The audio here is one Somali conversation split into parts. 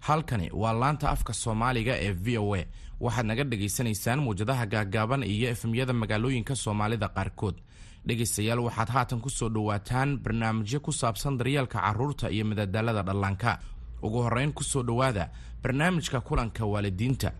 halkani waa laanta afka soomaaliga ee v o a. Waxaad naga dhagaysanaysaan muwjadaha gaagaaban iyo efemyada magaalooyinka soomaalida qaarkood. Dhegaystayaal waxaad haatan ku soo dhowaataan barnaamijyo ku saabsan daryeelka carruurta iyo madadaalada dhallaanka. Ugu horrayn ku soo dhowaada barnaamijka kulanka waalidiinta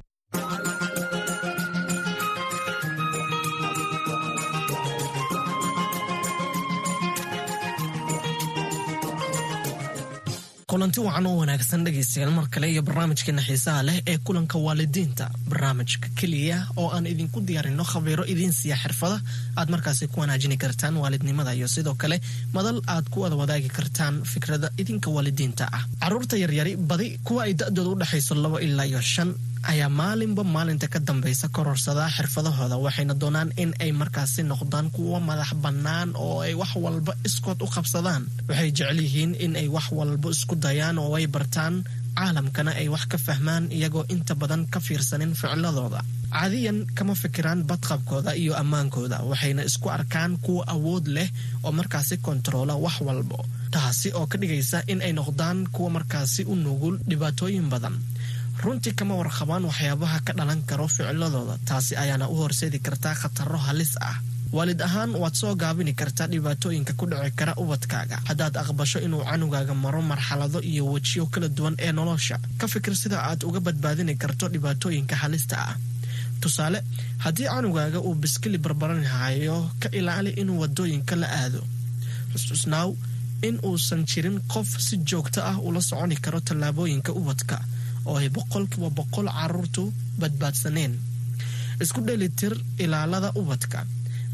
kulanti wacan oo wanaagsan dhegaystayaal mar kale iyo barnaamijkeena xiisaha leh ee kulanka waalidiinta. Barnaamijka keliya oo aan idinku diyaarino khabiiro idiin siiya xirfada aad markaasi ku wanaajini kartaan waalidnimada iyo sidoo kale madal aad ku wada wadaagi kartaan fikrada idinka waalidiinta ah. Caruurta yaryari badi kuwa ay da-dooda u dhexayso labo ilaa iyo shan ayaa maalinba maalinta ka dambaysa kororsadaa xirfadahooda waxayna doonaan in ay markaasi noqdaan kuwo madax bannaan oo ay wax walba iskood u qabsadaan. Waxay jecel yihiin in ay wax walba isku dayaan oo ay bartaan caalamkana ay wax ka fahmaan iyagoo inta badan ka fiirsanin ficiladooda caadiyan kama fikiraan badqabkooda iyo ammaankooda waxayna isku arkaan kuwa awood leh oo markaasi kontaroola wax walbo taasi oo ka dhigaysa in ay noqdaan kuwa markaasi u nugul dhibaatooyin badan runtii kama warqabaan waxyaabaha ka dhalan karo ficiladooda taasi ayaana u horseedi kartaa khataro halis ah. Waalid ahaan waad soo gaabini kartaa dhibaatooyinka ku dhici kara ubadkaaga. Haddaad aqbasho inuu canugaaga maro marxalado iyo wejiyo kala duwan ee nolosha ka fikir sida aad uga badbaadini karto dhibaatooyinka halista ah. Tusaale haddii canugaaga uu biskili barbaranhayo ka ilaali inuu waddooyinka la aado. Xusxusnaaw in uusan jirin qof si joogto ah ula soconi karo tallaabooyinka ubadka oo ay boqolkiiba boqol caruurtu badbaadsaneen. Isku dhelitir ilaalada ubadka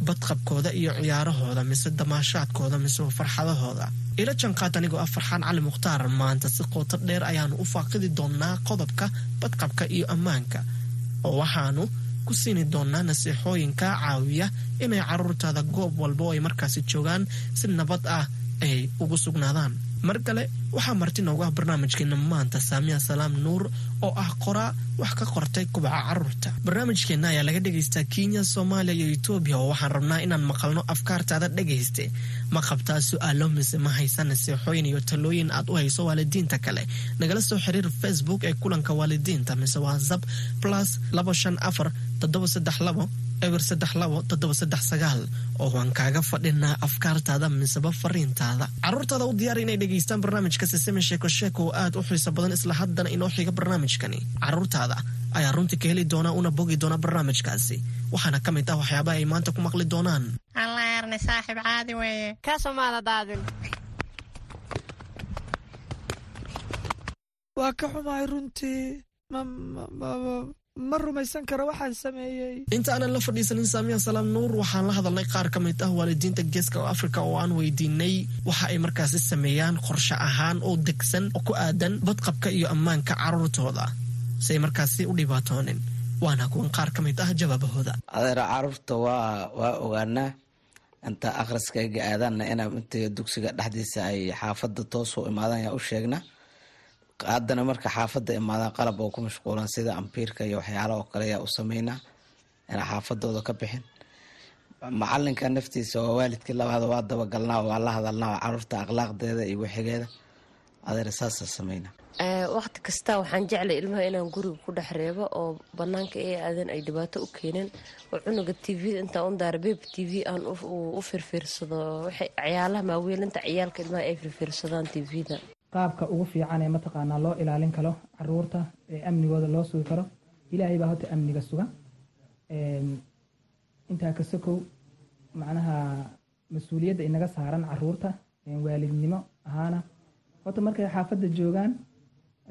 badqabkooda iyo ciyaarahooda mise damaashaadkooda mise farxadahooda. Ila janqaad anigoo ah farxaan cali mukhtaar maanta si qooto dheer ayaanu u faaqidi doonaa qodobka badqabka iyo ammaanka oo waxaanu ku siini doonaa nasiixooyinka caawiya inay caruurtaada goob walba oo ay markaasi joogaan si nabad ah ay ugu sugnaadaan mar kale waxaa marti noogu ah barnaamijkeena maanta saamiya salaam nuur oo ah qoraa wax ka qortay kubaca carruurta barnaamijkeenna ayaa laga dhegaystaa kenya soomaaliya iyo etoobiya oo waxaan rabnaa inaan maqalno afkaartaada dhegayste ma qabtaa su'aalo mise ma haysa naseexooyin iyo talooyin aad u hayso waalidiinta kale? Nagala soo xiriir facebook ee kulanka waalidiinta mise whatsapp plus labo shan afar toddoba saddex labo eber saddex labo toddoba saddex sagaal oo waan kaaga fadhinaa afkaartaada miseba fariintaada. Caruurtaada u diyaar inay dhegaystaan barnaamijka siseme sheeko sheeko oo aad u xiiso badan isla haddana inoo xiga barnaamijkani. Caruurtaada ayaa runtii ka heli doona una bogi doona barnaamijkaasi. Waxaana ka mid ah waxyaabaha ay maanta ku maqli doonaan. Allaarni saaxiib caadi weeye. Kaasoomaada daadin. Waa ka xumahay runtii ma rumaysan karo waxaan sameeyey. Inta aanan la fadhiisanin saamiya salaam nuur waxaan la hadalnay qaar ka mid ah waalidiinta geeska afrika oo aan weydiinay waxa ay markaasi sameeyaan qorshe ahaan oo degsan oo ku aadan badqabka iyo ammaanka caruurtooda. Si ay markaasi u dhibaatoonin waana kuwan qaar ka mid ah jawaabahooda. Adeera carruurta waa waa ogaanaa inta akhriskayga aadaanna ina inta dugsiga dhexdiisa ay xaafada toos u imaadaan yaa u sheegna haddana marka xaafada imaadaan qalab oo ku mashquulan sida ambiirka iyo waxyaala oo kale yaa u sameynaa inaa xaafadooda ka bixin. Macalinka naftiisa waa waalidkii labaada waa dabagalnaa waa la hadalnaa carruurta akhlaaqdeeda iyo wixigeeda adeer saasa sameyna waqti kasta waxaan jeclay ilmaha inaan guriga ku dhex reebo oo banaanka ee aadan ay dhibaato u keeneen oo cunuga t v intaa undaara beeb t v aan u firfiirsado ciyaalaha maaweelinta ciyaalka ilmaha ay firfiirsadaan t v-da qaabka ugu fiican ee mataqaanaa loo ilaalin karo carruurta ee amnigooda loo sugi karo ilaahay baa horta amniga suga. Intaa ka sokow macnaha mas'uuliyadda inaga saaran carruurta waalidnimo ahaana horta markay xaafadda joogaan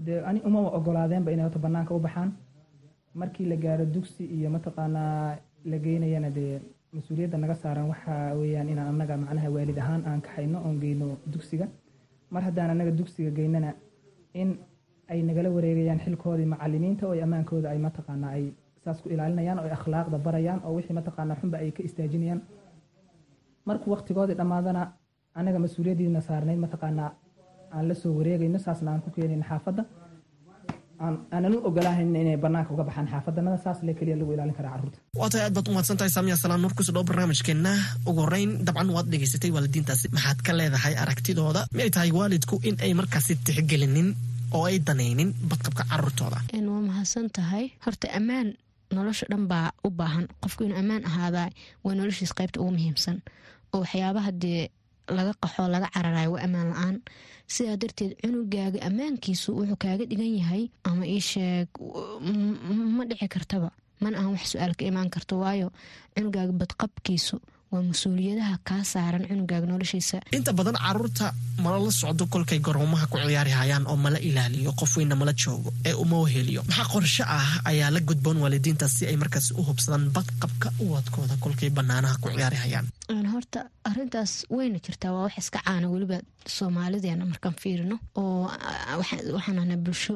dee ani umama ogolaadeenba inay horta banaanka u baxaan. Markii la gaaro dugsi iyo mataqaanaa la geynayana dee mas'uuliyadda naga saaran waxa weeyaan inaan annaga macnaha waalid ahaan aan kaxayno oon geyno dugsiga mar haddaan anaga dugsiga geynana in ay nagala wareegayaan xilkoodii macalimiinta oo ammaankooda ay mataqaanaa ay saas ku ilaalinayaan oo ay akhlaaqda barayaan oo wixii mataqaanaa xunba ay ka istaajinayaan. Markuu waqtigoodii dhammaadana anaga mas'uuliyaddiina saarnayd mataqaanaa aan la soo wareegayno saasna aan ku keenayno xaafadda aanan u ogolaahayn inay banaanka uga baxaan xaafadanada saas le keliya lagu ilaalin karaa carruurta. Waa tahay aad baad umahadsan tahay saamiya salaan nuur ku soo dhow barnaamijkeenna ugu horreyn dabcan waad dhegaysatay waalidiintaasi. Maxaad ka leedahay aragtidooda? Miyay tahay waalidku in ay markaasi tixgelinin oo ay danaynin badqabka carruurtooda? Waa mahadsan tahay horta ammaan nolosha dhan baa u baahan. Qofku inuu ammaan ahaadaa waa noloshiis qaybta ugu muhiimsan. Oo waxyaabaha dee laga qaxo laga cararayo waa ammaan la'aan. Sidaa darteed cunugaaga ammaankiisu wuxuu kaaga dhigan yahay ama ii sheeg ma dhici kartaba. Mana ahan wax su'aal ka imaan karto waayo cunugaaga badqabkiisu waa mas'uuliyadaha kaa saaran cunugaaga noloshiisa. Inta badan carruurta mala la socdo kolkay garoomaha ku ciyaari hayaan oo mala ilaaliyo qof weynna mala joogo ee uma weheliyo. Maxaa qorshe ah? Ayaa la gudboon waalidiinta si ay markaas u hubsadaan badqabka uwadkooda kolkay banaanaha ku ciyaari hayaan horta arintaas wayna jirtaa waa wax iska caana weliba soomaalideena markaan fiirino oo waxaan ahnaa bulsho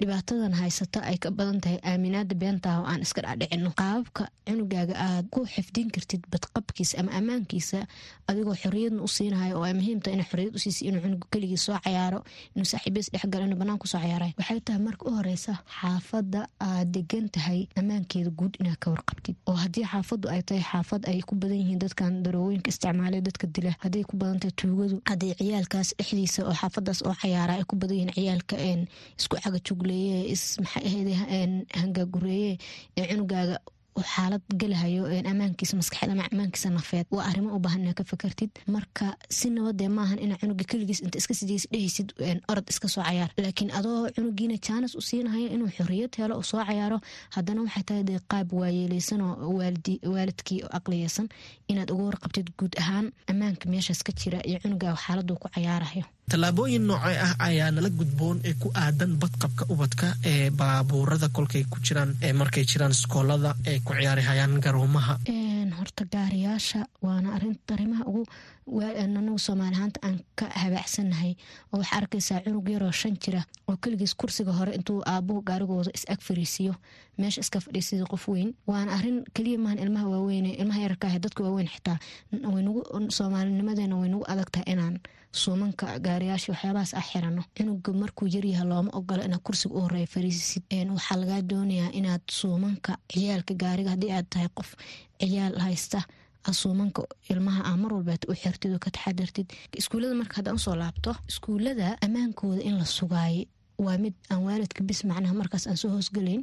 dhibaatadan haysata ay ka badan tahay aaminaada beentaah oo aan iska dhaadhicino qaababka cunugaaga aad ku xifdin kartid badqabkiisa ama ammaankiisa adigoo xoriyadna u siinahayo oo ay muhiimta ina xoriyad u siisa inuu cunuga keligii soo cayaaro inuu saaxiibeys dhexgalo inuu banaan ku soo cayaaray waxay tahay marka u horeysa xaafadda aad degan tahay ammaankeeda guud inaad ka warqabtid. Oo haddii xaafaddu ay tahay xaafad ay ku badan yihiin dadkan darooyinka isticmaalay dadka dila hadday ku badan tahay tuugadu hadday ciyaalkaas dhexdiisa oo xaafadaas oo cayaara ay ku badan yihiin ciyaalka isku cagajug hangaagureeye ee cunugaaga xaalad gelahayo ammaankiisa maskaxeed ama ammaankiisa nafeed. Waa arrimo u baahan inaad ka fakartid. Marka si nabadee maahan inaa cunuga keligiis inta iska sideys dhehaysid orod iska soo cayaar laakiin adoo cunugiina jaanis u siinahaya inuu xoriyad helo soo cayaaro haddana waxay tahay dee qaab waayeeleysan oo waalidkii aqliyeysan inaad uga warqabtid guud ahaan. Ammaanka meeshaas ka jira iyo cunugaaga xaaladuu ku cayaarayo tallaabooyin noocee ah ayaa nala gudboon ee ku aadan badqabka ubadka ee baabuurada kolkay ku jiraan markay jiraan iskoolada ee ku ciyaari hayaan garoomaha horta gaariyaasha waana arimaha ugu anagu soomaalihaanta aan ka habaacsanahay oo waxaa arkaysaa cunug yaroo shan jira oo keligiis kursiga hore intuu aabuhu gaarigooda is ag fariisiyo meesha iska fadhiisida qof weyn. Waana arrin keliya maahan ilmaha waaweyn ilmaha yararka ah dadka waaweyn xitaa. Soomaalinimadeena way nagu adag tahay inaan suumanka gaariyaasha waxyaabahaas ah xirano. Cunuga markuu yaryaha looma ogolo inaad kursiga u horreeya fariisisid waxaa lagaa doonayaa inaad suumanka ciyaalka gaariga haddii aad tahay qof ciyaal haysta suumanka ilmaha a mar walbeet u xirtid oo ka taxadartid iskuullada marka haddaan u soo laabto iskuullada ammaankooda in la sugaayo waa mid aan waalidka bis macnaha markaas aan soo hoosgelayn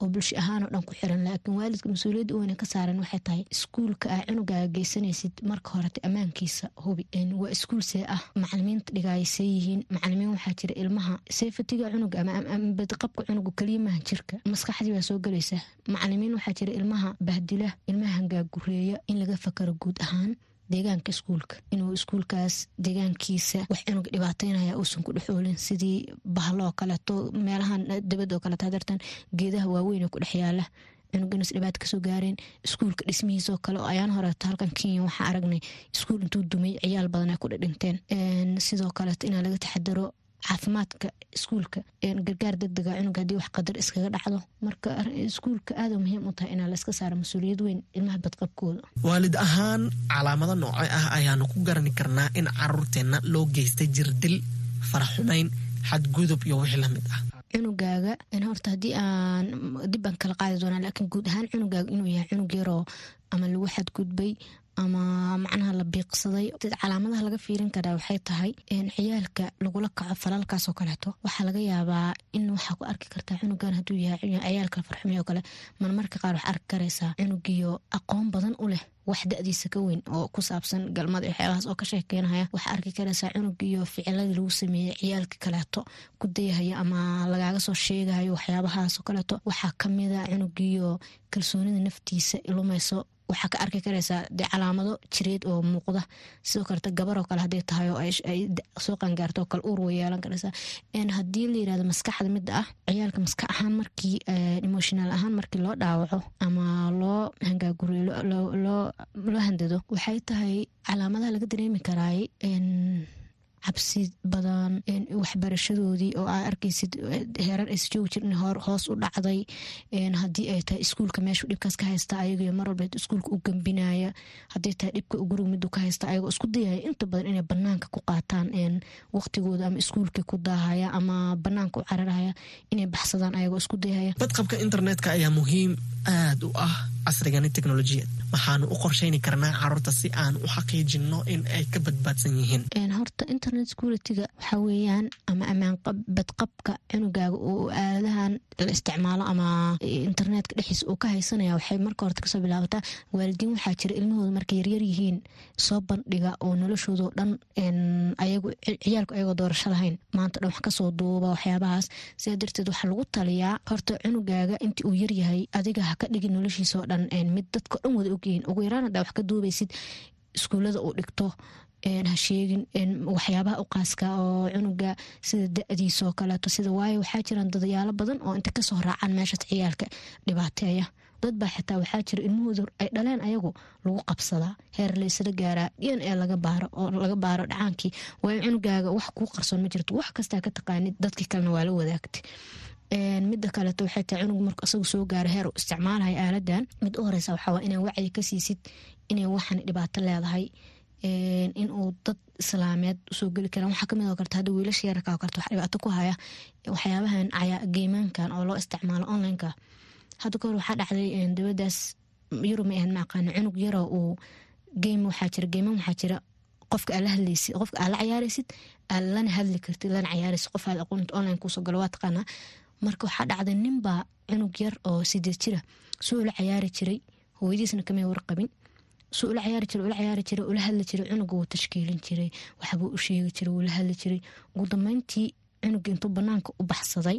oo bulsho ahaanoo dhan ku xiran laakiin waalidka mas'uuliyadda u weyne ka saaran waxay tahay iskuulka aa cunugaaga geysanaysid marka horete ammaankiisa hubi. Waa iskuul see ah. Macalimiinta dhigaaya see yihiin. Macalimiin waxaa jira ilmaha seyfatiga cunuga ama badqabka cunuga keliya maaha jirka. Maskaxdii baa soo gelaysa. Macalimiin waxaa jira ilmaha bahdila ilmaha hangaagureeya in laga fakaro guud ahaan deegaanka iskuulka. Inuu iskuulkaas deegaankiisa wax cunuga dhibaateynaya uusan ku dhexoolin sidii bahloo kaleeto meelahan dabadoo kaleeto hadartan geedaha waaweyn ku dhex yaalla cunuganas dhibaato ka soo gaareen iskuulka dhismihiisoo kale ayaan horeeto halkan kenya waxaa aragnay iskuul intuu dumay ciyaal badan ay ku dhidhinteen sidoo kaleeto inaa laga taxadaro caafimaadka iskuulka gargaar degdega cunuga haddii wax qadar iskaga dhacdo. Marka iskuulka aada muhiim u tahay inaa layska saaro mas'uuliyad weyn ilmaha badqabkooda. Waalid ahaan calaamado nooce ah ayaanu ku garani karnaa in caruurteenna loo geystay jirdil faraxumayn xadgudub iyo wixii la mid ah. Cunugaaga horta haddii aan dib aan kala qaadi doonaa laakiin guud ahaan cunugaaga inuu yahay cunug yaroo ama lagu xadgudbay ama macnaha la biiqsaday calaamadaha laga fiirin karaa waxay tahay ciyaalka lagula kaco falalkaasoo kaleeto. Waxaa laga yaabaa in waxaa ku arki kartaa cunugan haduu yahay ciyaalka farxumay oo kale. Marmarka qaar waxaa arki karaysaa cunugiyo aqoon badan u leh wax da-diisa ka weyn oo ku saabsan galmada waxyaabahaas oo ka sheekeynaya waxaa arki karaysaa cunugiyo ficiladii lagu sameeyey ciyaalka kaleeto ku dayahaya ama lagaaga soo sheegayo waxyaabahaasoo kaleeto. Waxaa kamida cunugiyo kalsoonida naftiisa lumayso waxaa ka arki karaysaa dee calaamado jireed oo muuqda. Sidoo kaleta gabaroo kale haday tahay oo ay soo qangaarto oo kale uur way yeelan karaysaa. Haddii la yiraahdo maskaxda midda ah ciyaalka maskax ahaan markii emotional ahaan markii loo dhaawaco ama loo hangaaguriyo loo handado waxay tahay calaamadaha laga dareemi karaay cabsi badan waxbarashadoodii oo aa arkaysid heerar aysa joogi jir in hoos u dhacday haddii ay tahay iskuulka meeshu dhibkaas ka haysta ayago mar walba iskuulka u gambinaya haddii tahay dhibka guriga midu ka haysta ayagoo isku dayaya. Inta badan inay banaanka ku qaataan waqtigooda ama iskuulka ku daahaya ama banaanka u cararaya inay baxsadaan ayagoo isku dayaya. Badqabka internetka ayaa muhiim aada u ah casrigani teknolojiyad. Waxaanu u qorshayni karnaa carruurta si aan u xaqiijino in ay ka badbaadsan yihiin internet security-ga weeyaan ama ammaan badqabka cunugaaga oo aaladahan la isticmaalo ama internetka dhexdiisa uu ka haysanaya waxay marka horta ka soo bilaabataa waalidiin. Waxaa jira ilmahooda markay yaryar yihiin soo bandhiga oo noloshoodao dhan ciyaalku ayagoo doorasho lahayn. Maanta dhan wax ka soo duuba waxyaabahaas. Sidaa darteed waxaa lagu taliyaa horta cunugaaga intii uu yaryahay adiga ha ka dhigin noloshiisao dhan. Mid dadka dhan wada ogyihiin ugu yaraan hadaa wax ka duubaysid iskuullada uu dhigto ha sheegin waxyaabaha u qaaska oo cunuga sida da-diisoo kaleeto sida waayo waxaa jiraan dadayaalo badan oo inta ka soo raacaan meeshaas ciyaalka dhibaateeya. Dad xitaa waxaa jira ilmahooda ay dhaleen ayagu lagu qabsadaa heer laysla gaaraa dn e laga baaro oo laga baaro dhacaankii waayo cunugaaga wax kuu qarsoon ma jirto wax kastaa ka taqaanid dadkii kalena waa la wadaagtay. Midda kaleeto waxay tahay cunug marku asagu soo gaaro heer uu isticmaalaya aaladan mid u horeysa waxaa inaa wacyi ka inay waxan dhibaato leedahay inuu dad islaameed u soo geli karaan. Waxaa ka mid karta hadda wiilasha yararka karta wax dhibaato ku haya waxyaabahan geemaankan oo loo isticmaalo onlineka. Hadda kahor waxaa dhacday dabadaas yurub ma ahayd ma aqaana cunug yaroo uu game waxaa jira geeman waxaa jira qofka aad la hadlaysid qofka aad la cayaaraysid lana hadli kartid lana cayaaraysid qof aad aqoonta online kuusoo galo waa taqaanaa. Marka waxaa dhacday ninbaa cunug yar oo sideed jira soo cayaari jiray hooyadiisna kamay warqabin suu ula cayaari jira ula cayaari jiray ula hadli jiray cunuga wuu tashkiilin jiray waxbuu u sheegi jiray wuu la hadli jiray ugu dambeyntii cunuga intuu banaanka u baxsaday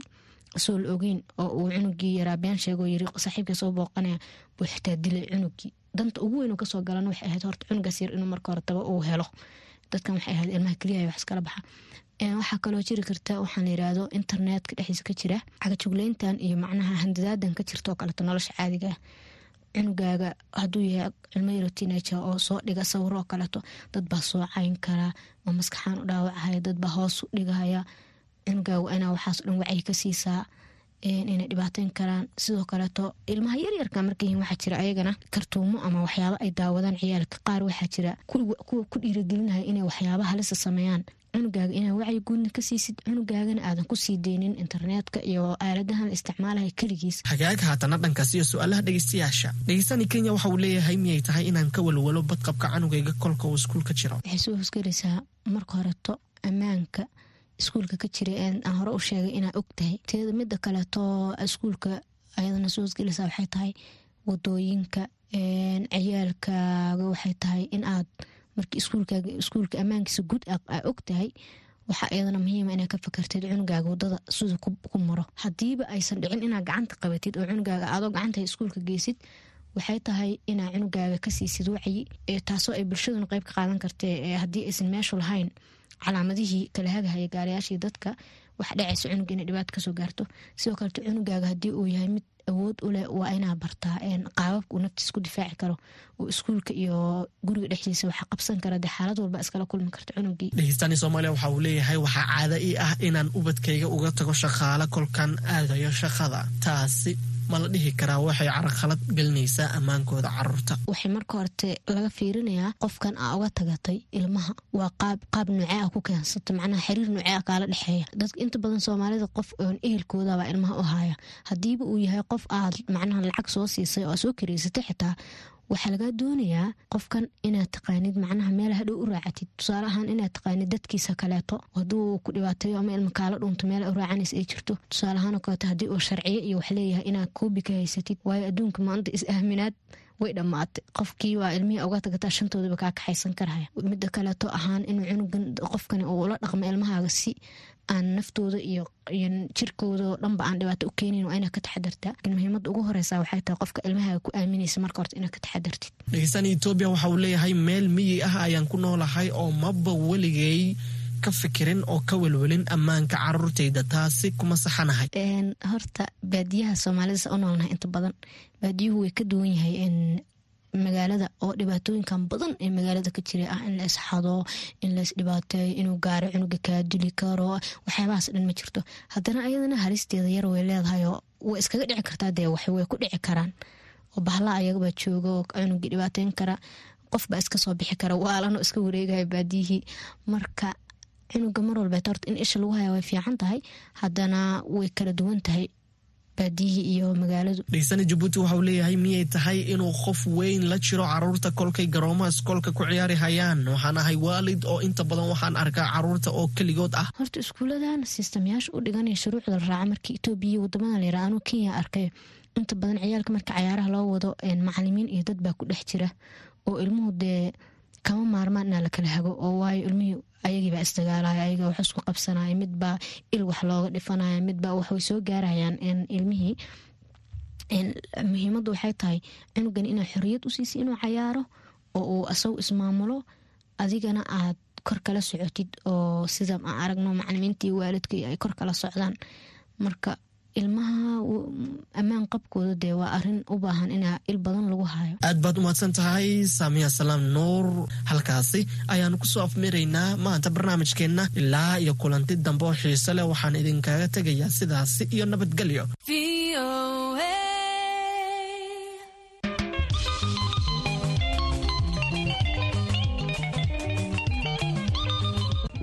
soo la ogeyn oo uu cunugii yaraa been sheegoo yiri saaxiibka soo booqanaya buu xitaa dilay cunugii. Danta ugu weyn ka soo galana waxay ahayd horta cunugaas yar inuu marka hore daba uu helo. Dadkan waxay ahayd ilmaha keliya wax iskala baxa waxaa kaloo jiri karta waxaan la yiraahdo internetka dhexdiisa ka jira cagajugleyntan iyo macnaha handadaadan ka jirta oo kaleeto nolosha caadiga ah cunugaaga haduu yahay cilmo yaro teenager oo soo dhiga sawiro oo kaleeto dad baa soo cayn karaa oo maskaxaan u dhaawacahaya dad baa hoos u dhigahaya cunugaaga inaa waxaas dhan wacyi ka siisaa inay dhibaateyn karaan. Sidoo kaleeto ilmaha yaryarka markayhin waxaa jira ayagana kartuumo ama waxyaabo ay daawadaan ciyaalka qaar waxaa jira. Kuwa ku dhiiragelinaya inay waxyaaba halisa sameeyaan cunugaaga inaa wacyi guudna ka siisid cunugaagana aadan ku sii deynin internetka iyo aaladahan la isticmaalaya keligiis. Hagaag haatana dhankaas iyo su'aalaha dhegeystayaasha. Dhegeystani kenya waxa uu leeyahay miyay tahay inaan ka walwalo badqabka canugayga kolka uu iskuulka jiro. Waxay soo hosgelaysaa marka horeto ammaanka iskuulka ka jira aan hore u sheegay inaa og tahay. Teeda mida kaleeto iskuulka ayadana soo hosgelaysaa waxay tahay waddooyinka ciyaalkaaga waxay tahay in aad iskuulkaaga iskuulka ammaankiisa guud aa og tahay waxaa iyadana muhiima inaa ka fakarteed cunugaaga waddada sida ku maro. Hadiiba aysan dhicin inaa gacanta qabatid oo cunugaaga adoo gacanta iskuulka geysid waxay tahay inaa cunugaaga ka siisid wacyi taasoo ay bulshaduna qeyb ka qaadan kartee haddii aysan meeshu lahayn calaamadihii kala hagahaya gaarayaashii dadka waxa dhacaysa cunug inay dhibaato ka soo gaarto. Sidoo kaleto cunugaaga haddii uu yahay mid awood u leh waa inaa bartaa qaababka uu naftiis ku difaaci karo oo iskuulka iyo guriga dhexdiisa waxa qabsan kara dee xaalad walba iskala kulmi karta cunugii. Dhegeystaani soomaaliya waxa uu leeyahay waxaa caada ii ah inaan ubadkayga uga tago shaqaale kolkan aadayo shaqada. Taasi ma la dhihi karaa waxay caraqalad gelinaysaa ammaankooda carruurta waxay marka horte laga fiirinayaa qofkan aa uga tagatay ilmaha. Waa qaab qaab nuucee ah ku keensata macnaha xiriir nuucee ah kaala dhexeeya. Dadka inta badan soomaalida qof oon ehelkoodabaa ilmaha u haya haddiiba uu yahay qof aad macnaha lacag soo siisay oo soo kareysatay xitaa waxaa lagaa doonayaa qofkan inaad taqaanid macnaha meel hadhow u raacatid. Tusaale ahaan inaad taqaanid dadkiisa kaleeto. Hadduu ku dhibaateeyo ama ilma kaala dhunto meel u raacanaysa ay jirto. Tusaale ahaan oo kaleeto haddii uu sharciyo iyo wax leeyahay inaad koobi ka haysatid waayo adduunka maanta is-aaminaad way dhammaatay. Qofkii waa ilmihii uga tagataa shantoodaba kaa kaxaysan karhaya midda kaleeto ahaan inuu cunugan qofkani uu ula dhaqmo ilmahaaga si aan naftooda iyo jirkooda oo dhanba aan dhibaato u keenin waa inaa ka taxadartaa muhiimada ugu horeysa waxay tahay qofka ilmahaaga ku aaminaysa marka horta inaad ka taxadartid dhegeystan etoobiya waxa uu leeyahay meel miyi ah ayaan ku noolahay oo maba weligay ka fikirin oo ka welwelin ammaanka caruurtayda taasi kuma saxanahay. Horta baadiyaha soomaalida u noolnahay inta badan baadiyuhu way ka duwan yahay magaalada oo dhibaatooyinkan badan ee magaalada ka jira ah in la isxado in la isdhibaateeyo inuu gaaro cunuga kaa karo waxyaabahaas dhan ma jirto. Haddana ayadana halisteeda yar way leedahay oo way iskaga dhici kartaa dee way ku dhici karaan. Oo bahla ayagabaa jooga oo cunugii dhibaateyn kara qofbaa iska soo bixi kara waalano iska wareegaya baadiyihii. Marka cunuga mar walbeet horta in isha lagu haya way fiican tahay haddana way kala duwan tahay baadiyihii iyo magaaladu dheysana jabuuti waxauu leeyahay miyay tahay inuu qof weyn la jiro carruurta kolkay garoomaha iskoolka ku ciyaari hayaan waxaan ahay waalid oo inta badan waxaan arkaa carruurta oo keligood ah horta iskuuladan sistamyaasha u dhiganaya shuruucda la raaca markii etoobiya iyo waddamada layira anuu kenya arkay inta badan ciyaalka marka cayaaraha loo wado macalimiin iyo dad baa ku dhex jira oo ilmuhu dee kama maarmaan inaa la kala hago oo waayo ilmihii ayagiibaa isdagaalaya ayaga wax isku qabsanaya midbaa il wax looga dhifanaya midbaa waxway soo gaarayaan. Ilmihii muhiimaddu waxay tahay cunugan inaa xoriyad u siisay inuu cayaaro oo uu asagu ismaamulo adigana aad kor kala socotid oo sida aan aragno macalimiintii waalidkii ay kor kala socdaan. Marka ilmaha ammaan qabkooda dee waa arrin u baahan inaa il badan lagu hayo aad baad umahadsan tahay saamiya salaam nuur. Halkaasi ayaanu ku soo afmiraynaa maanta barnaamijkeenna ilaa iyo kulanti dambe oo xiise leh waxaan idinkaga tegayaa sidaasi iyo nabadgelyo.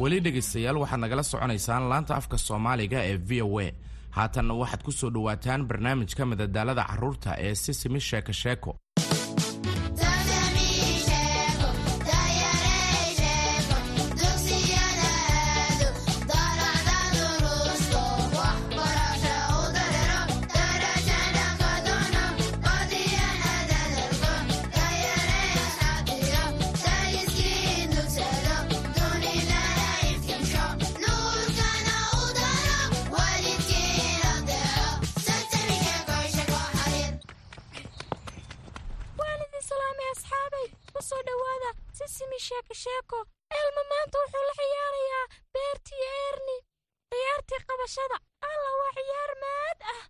Weli dhegaystayaal waxaad nagala soconaysaan laanta afka soomaaliga ee v o a haatanna waxaad ku soo dhowaataan barnaamijka madadaalada carruurta ee sisimi sheeko sheeko elma maanta wuxuu la ciyaarayaa beertii eerni. Ciyaartii qabashada alla waa ciyaar maad ah.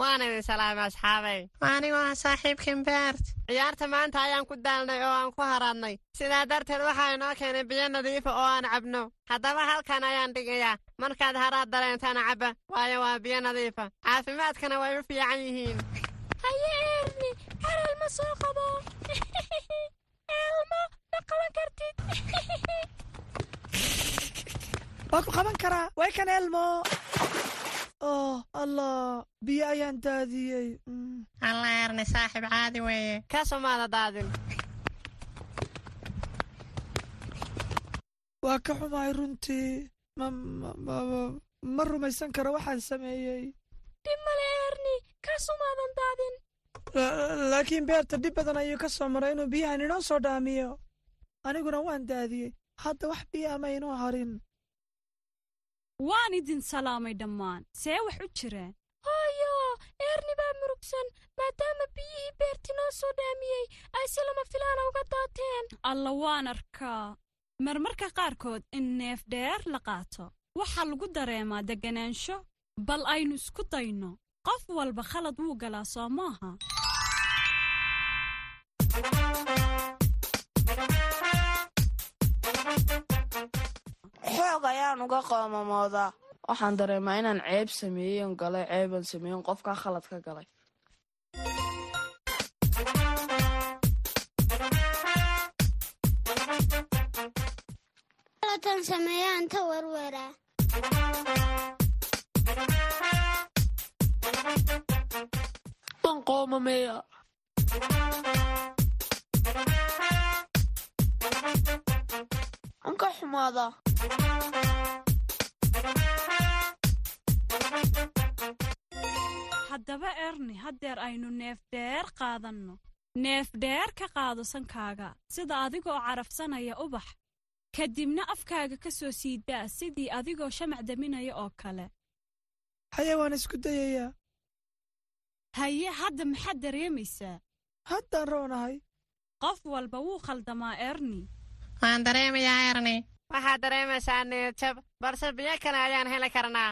Waan idin salaamay asxaabay. Anigu ah saaxiibkin beert. Ciyaarta maanta ayaan ku daalnay oo aan ku haraadnay. Sidaa darteed waxaa inoo keenay biyo nadiifa oo aan cabno. Haddaba halkan ayaan dhigayaa. Markaad haraad dareentana cabba waayo waa biyo nadiifa caafimaadkana way u fiican yihiin. Haye eerni xaral ma soo qabo. Elmo ma qaban kartid. Waa ku qaban karaa. Way kan elmo. Oh allah. Biyo ayaan daadiyey. Alla erni saaxiib caadi weeye. Ka somaada daadin. Waa ka xumahay runtii ma rumaysan karo waxaan sameeyey. Dhib male erni ka sumaadan daadin. Laakiin beerta dhib badan ayuu ka soo maray inuu biyahan inoo soo dhaamiyo aniguna waan daadiyey. Hadda wax biyaa ma inoo harin. Waan idin salaamay dhammaan. See wax u jiraan hooyo eerni baa murugsan maadaama biyihii beerti noo soo dhaamiyey ay si lama filaana uga daateen. Alla waan arkaa. Marmarka qaarkood in neef dheer la qaato. Waxaa lagu dareemaa degganaansho bal aynu isku dayno. Qof walba khalad wuu galaa soo maaha xoog ayaan uga qoomamoodaa waxaan dareemaa inaan ceeb sameeyen galay ceeban sameeyen qofkaa khalad ka galay. Tan sameeyaan ta warwaraa waan qoomameeya ka xumaada haddaba erni haddeer aynu neefdheer qaadanno. Neefdheer ka qaado sankaaga. Sida adigoo carafsanaya ubax ka dibna afkaaga ka soo siidaa sidii adigoo shamac daminaya oo kale. Haye waan isku dayayaa. Haye hadda maxaad dareemaysaa? Haddaan roonahay. Qof walba wuu khaldamaa erni waan dareemayaa erni waxaad dareemaysaa niyadjab balse biyo kale ayaan heli karnaa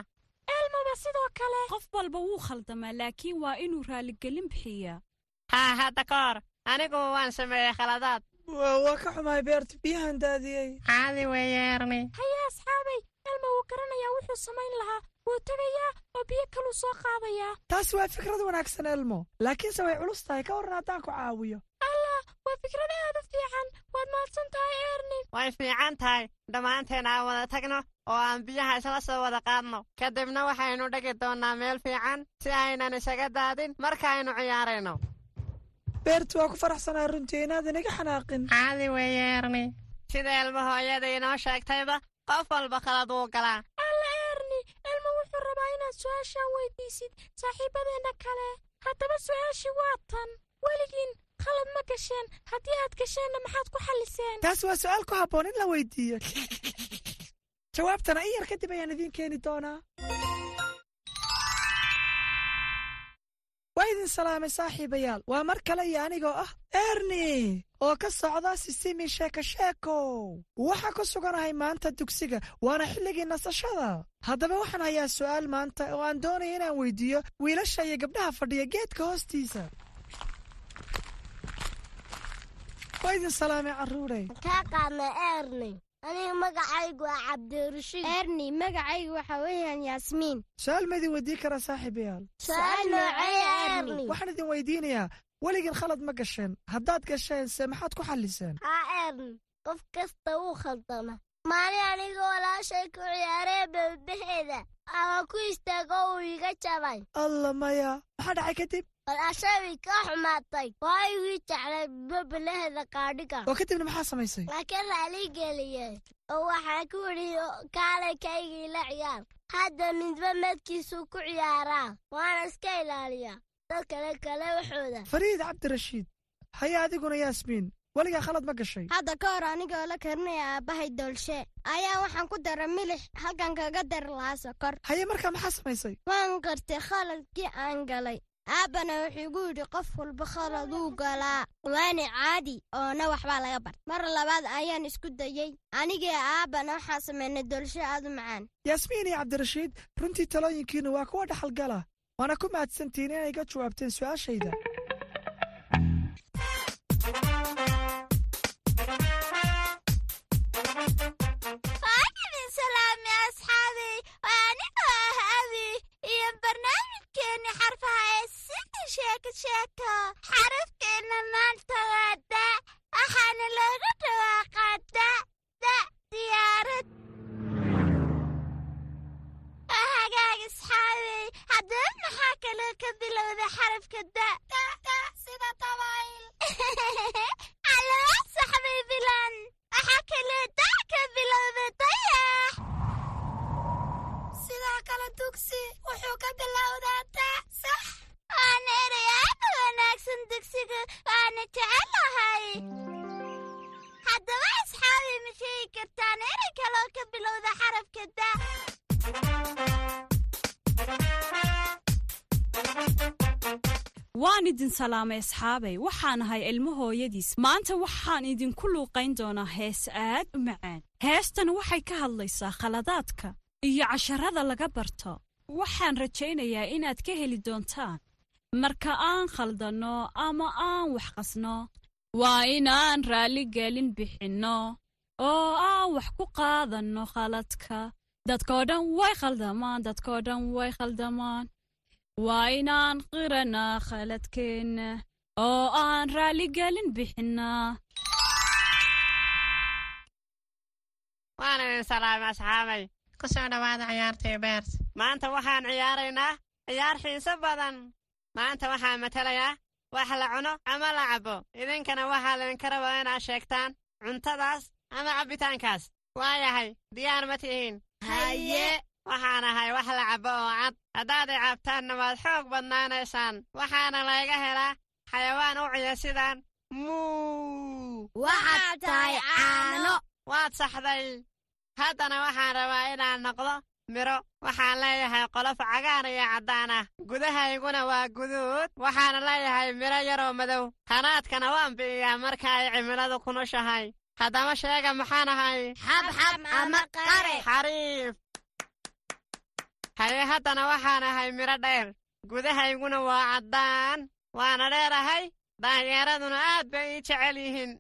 elmaba sidoo kale. Qof walba wuu khaldamaa laakiin waa inuu raalligelin bixiyaa. Haa hadda ka hor anigu waan sameeyey khaladaad. Waa ka xumahay beerta biyahan daadiyey caadi weeye erni haye asxaabay. Elma wuu garanayaa wuxuu samayn lahaa. Wuu tegayaa oo biyo kaluu soo qaadayaa. Taasi waa fikrad wanaagsan elmo. Laakiinse way culus tahay. Ka warran haddaan ku caawiyo waa fikrad aad u fiican. Waad mahadsan tahay erni way fiican tahay dhammaanteen aan wada tagno oo aan biyaha isla soo wada qaadno. Kadibna waxaynu dhigi doonnaa meel fiican si aynan isaga daadin markaaynu ciyaarayno. Beertu waa ku faraxsanaa runtii inaadan iga xanaaqin. Caadi weeye erni sida elma hooyada inoo sheegtayba qof walba khalad wuu galaa. Alla erni elma wuxuu rabaa inaad su'aashaan weydiisid saaxiibadeenna kale. Haddaba su'aashii waa tan. Weligiin khalad ma gasheen. Haddii aad gasheenna maxaad ku xalliseen? Taas waa su'aal ku habboon in la weydiiyo. Jawaabtana in yar kadib ayaan idiin keeni doonaa. Waa idin salaamay saaxiibayaal. Waa mar kale iyo anigoo ah erni oo ka socda sisimi sheeko sheekow waxaa ku suganahay maanta dugsiga waana xilligii nasashada. Haddaba waxaan hayaa su'aal maanta oo aan doonaya inaan weydiiyo wiilasha iyo gabdhaha fadhiya geedka hoostiisa waa idin salaamay carruurey kaa qaadna erni aniga magacaygu waa cabdirashiid. Erni magacaygu waxa weeyaan yaasmiin su'aal ma idin weydiin karaa saaxiibayaal su'aal nooceeya erni waxaan idin weydiinayaa weligiin khalad ma gasheen. Haddaad gasheen se maxaad ku xalliseen? Haa erni qof kasta wuu khaldama maalin aniga walaashay ku ciyaaree bebeheeda ama ku istaago uu iga jabay. Alla maya maxaa dhacay kadib walaashay way kaa xumaatay. Waa igii jeclay bebelaheeda qaadhiga oo kadibna maxaa samaysay laakiin raalii geliyey oo waxaa ku idhi kaalay kaygii la ciyaar hadda midba medkiisuu ku ciyaaraa waana iska ilaaliyaa dad kale waxooda fariid cabdirashiid haye adiguna yaasmiin weligaa khalad ma gashay. Hadda ka hor anigoo la karinaya aabbahay doolshe. Ayaa waxaan ku dara milix halkan kaga dari lahaa sokor haye markaa maxaa samaysay? Waan gartay khaladkii aan galay. Aabbana wuxuu igu yidhi qof walba khaladuu galaa. Waani caadi oona waxbaa laga bar mar labaad ayaan isku dayey anigii aabbana waxaan samaynay doolshe aad u macaan. Yaasmiin iyo cabdirashiid runtii talooyinkiinnu waa kuwa dhaxalgala waana ku mahadsantihiin inay ga jawaabteen su'aashayda xarafkeenna maanta waa da waxaana looga dhawaaqaa da da diyaarad. Hagaag isxaabey haddaba maxaa kaloo ka bilowda xarafka da sida dabayl calama saxbay bilan waxaa kaloo da ka bilowda kale dugsi wuxuu ka bilowdaa da sax waana erey aad wanaagsan dugsiga waana jecelahay haddaba asxaabi ma sheegi kartaan erey kaloo ka bilowda xarafka da. Waan idin salaamay asxaabay. Waxaan ahay ilmo hooyadiis. Maanta waxaan idinku luuqayn doonaa hees aad u macaan. Heestan waxay ka hadlaysaa khaladaadka iyo casharada laga barto waxaan rajaynayaa inaad ka heli doontaan. Marka aan khaldanno ama aan wax qasno waa inaan raalligelin bixinno oo aan wax ku qaadanno khaladka. Dadkoo dhan way khaldamaan dadkoo dhan way khaldamaan. Waa inaan qiranaa khaladkeenna oo aan raalligelin bixinnaa waan idin salaamay asxaabay ku soo dhowaada ciyaartii beert maanta waxaan ciyaaraynaa ciyaar xiiso badan. Maanta waxaa matalayaa wax la cuno ama la cabbo idinkana waxaa laydinka rabaa inaad sheegtaan cuntadaas ama cabbitaankaas waayahay diyaar ma tihiin. Haye. Waxaan ahay wax la cabbo oo cad. Haddaad i cabtaanna waad xoog badnaanaysaan. Waxaana layga helaa xayawaan u ciya sidaan. Muu. Waxaad tahay caano. Waad saxday haddana waxaan rabaa inaan noqdo miro. Waxaan leeyahay qolof cagaar iyo caddaan ah. Gudahayguna waa guduud. Waxaana leeyahay miro yaroo madow. Hanaadkana waan bi'iyaa marka ay cimiladu kunushahay haddaba sheega maxaan ahay? Xabxab ama qare. Xariif. Haye haddana waxaan ahay miro dheer. Gudahayguna waa caddaan. Waana dheerahay daanyeeraduna aad bay ii jecel yihiin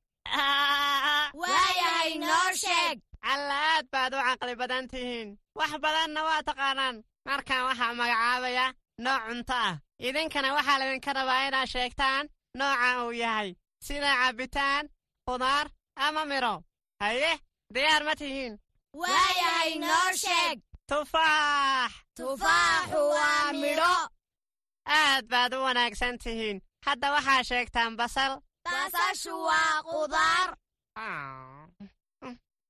waayahay noo sheeg alla aad baad u caqli badan tihiin. Wax badanna waa taqaanaan. Markaan waxaa magacaabaya nooc cunto ah. Idinkana waxaa laydinka rabaa inaad sheegtaan nooca uu yahay. Sida cabbitaan khudaar ama midho haye diyaar ma tihiin. Waayahay noo sheeg tufaax! Tufaaxu waa midho aad baad u wanaagsan tihiin. Hadda waxaa sheegtaan basal basashu waa qudaar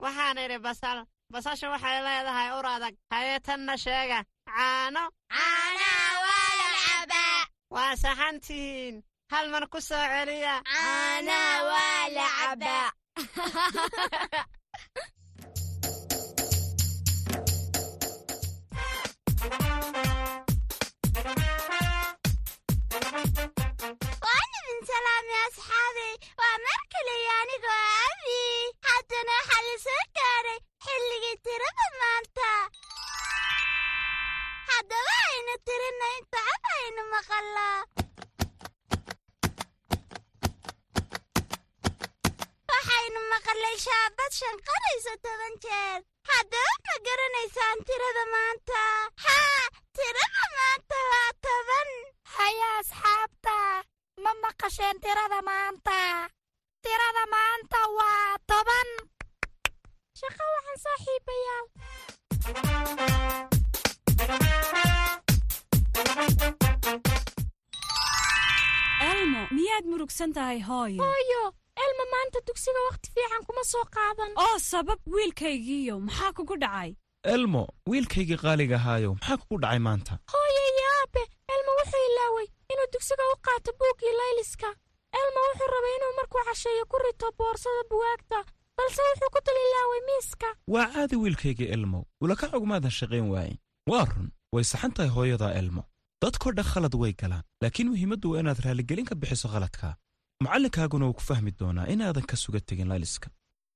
waxaan idhi basal basashu waxay leedahay ur adag. Haye tanna sheega. Caano. Caanaha waa la cabaa. Waa saxan tihiin hal mar ku soo celiya. Caanaha waa la cabaa salaamay asxaabey waa mar kaliya anigoo abi haddana waxaa la soo gaadhay xilligii tirada maanta haddaba aynu tirinna inta cod aynu maqallaa waxaynu maqallay shaabad shanqarayso toban jeer haddaba ma garanaysaan tirada maanta haa tirada maanta waa toban haya asxaabta ma maqasheen tirada maanta tirada maanta waa toban. Shaqo waxaan saaxiibayaal elmo miyaad murugsan tahay hooyo hooyo elma maanta dugsiga wakhti fiican kuma soo qaadan oo sabab wiilkaygiiyo maxaa kugu dhacay elmo wiilkaygii qaaliga ahaayo maxaa kugu dhacay maanta hooyo iyo aabe elma wuxuu ilaaway inuu dugsiga u qaato buuggii layliska. Elma wuxuu rabay inuu markuu casheeyo ku rito boorsada buwaagta balse wuxuu ku dul ilaaway miiska. Waa caadi wiilkaygii elmo. Ulakac ugumaadan shaqayn waayin waa run. Way saxan tahay hooyadaa elmo. Dadkoo dhan khalad way galaan laakiin muhiimaddu waa inaad raaligelin ka bixiso khaladkaa macallinkaaguna wuu ku fahmi doonaa inaadan ka suga tegin layliska.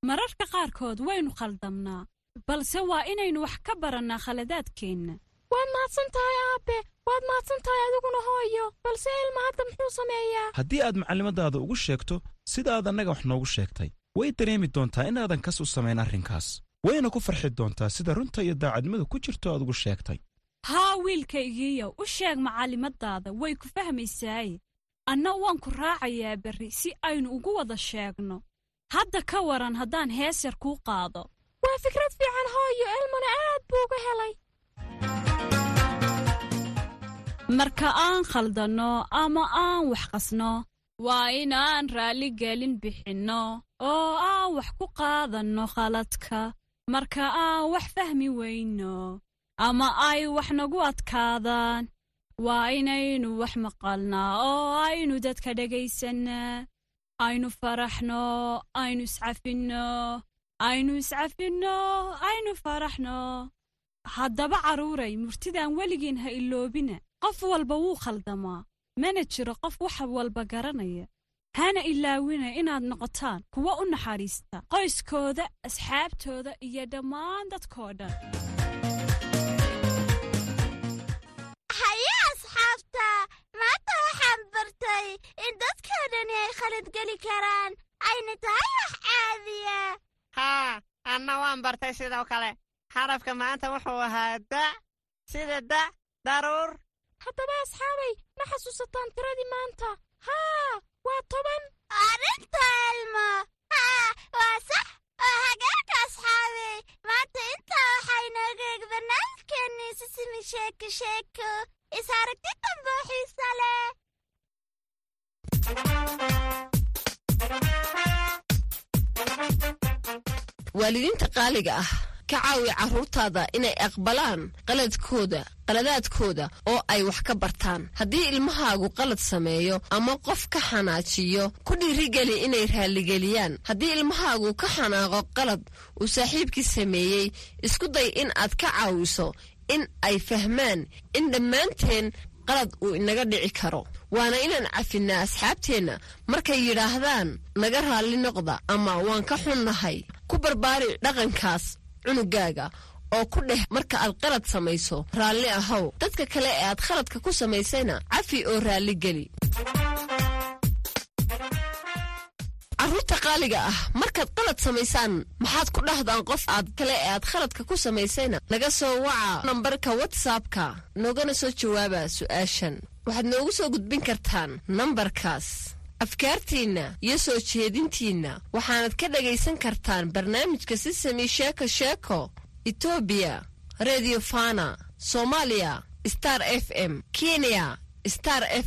Mararka qaarkood waynu khaldamnaa balse waa inaynu wax ka barannaa khaladaadkeenna. Waad mahadsan tahay aabe waad mahadsan tahay adiguna hooyo balse ilma hadda muxuu sameeyaa? Haddii aad macallimadaada ugu sheegto sida aad annaga wax noogu sheegtay. Way dareemi doontaa inaadan kas u samayn arrinkaas. Wayna ku farxi doontaa sida runta iyo daacadnimadu ku jirto aad ugu sheegtay. Haa wiilkaygiiyo u sheeg macallimadaada way ku fahmaysaaye anna waan ku raacayaa berri si aynu ugu wada sheegno. Hadda ka waran haddaan hees yar kuu qaado. Waa fikrad fiican hooyo. Elmana aad buu uga helay marka aan khaldanno ama aan wax qasno waa inaan raalligelin bixinno oo aan wax ku qaadanno khaladka. Marka aan wax fahmi weyno ama ay wax nagu adkaadaan waa inaynu wax maqalnaa oo aynu dadka dhagaysannaa aynu faraxno aynu iscafinno aynu iscafinno aynu faraxno. Haddaba carruuray murtidaan weligiin ha iloobina qof walba wuu khaldamaa. Mana jiro qof wax walba garanaya. Hana ilaawina inaad noqotaan kuwa u naxariista qoyskooda asxaabtooda iyo dhammaan dadkoo dhan. Haye asxaabta maanta waxaan bartay in dadkoo dhani ay khalad geli karaan. Ayna tahay wax caadiya. Haa anna waan bartay sidoo kale. Xarafka maanta wuxuu ahaa da sida da daruur haddaba asxaabay ma xasuusataan tiradii maanta. Haa waa toban. Arrinta elmo. Haa waa sax. Oo hagaagka asxaabey maanta intaa waxaa inooga eeg barnaamijkeennii sisimi sheeko sheeko. Is aragti oo xiisa leh. Waalidiinta qaaliga ah ka caawi carruurtaada inay aqbalaan qaladkooda qaladaadkooda oo ay wax ka bartaan. Haddii ilmahaagu qalad sameeyo ama qof ka xanaajiyo ku dhiirigeli inay raalligeliyaan haddii ilmahaagu ka xanaaqo qalad uu saaxiibkii sameeyey isku day in aad ka caawiso in ay fahmaan in dhammaanteen qalad uu inaga dhici karo. Waana inaan cafinnaa asxaabteenna markay yidhaahdaan naga raalli noqda ama waan ka xunnahay. Ku barbaari dhaqankaas cunugaaga oo ku dheh marka aad qalad samayso. Raalli ahow dadka kale ee aad khaladka ku samaysayna cafi oo raalli geli. Qaaliga ah markaad qalad samaysaan maxaad ku dhahdaan qof aad kale ee aad khaladka ku samaysayna? Naga soo waca nambarka watsapka noogana soo jawaaba su'aashan. Waxaad noogu soo gudbin kartaan nambarkaas afkaartiinna iyo soo jeedintiinna waxaanad ka dhagaysan kartaan barnaamijka sisami sheeko sheeko etoobiya redio fana soomaaliya star f m kenya star f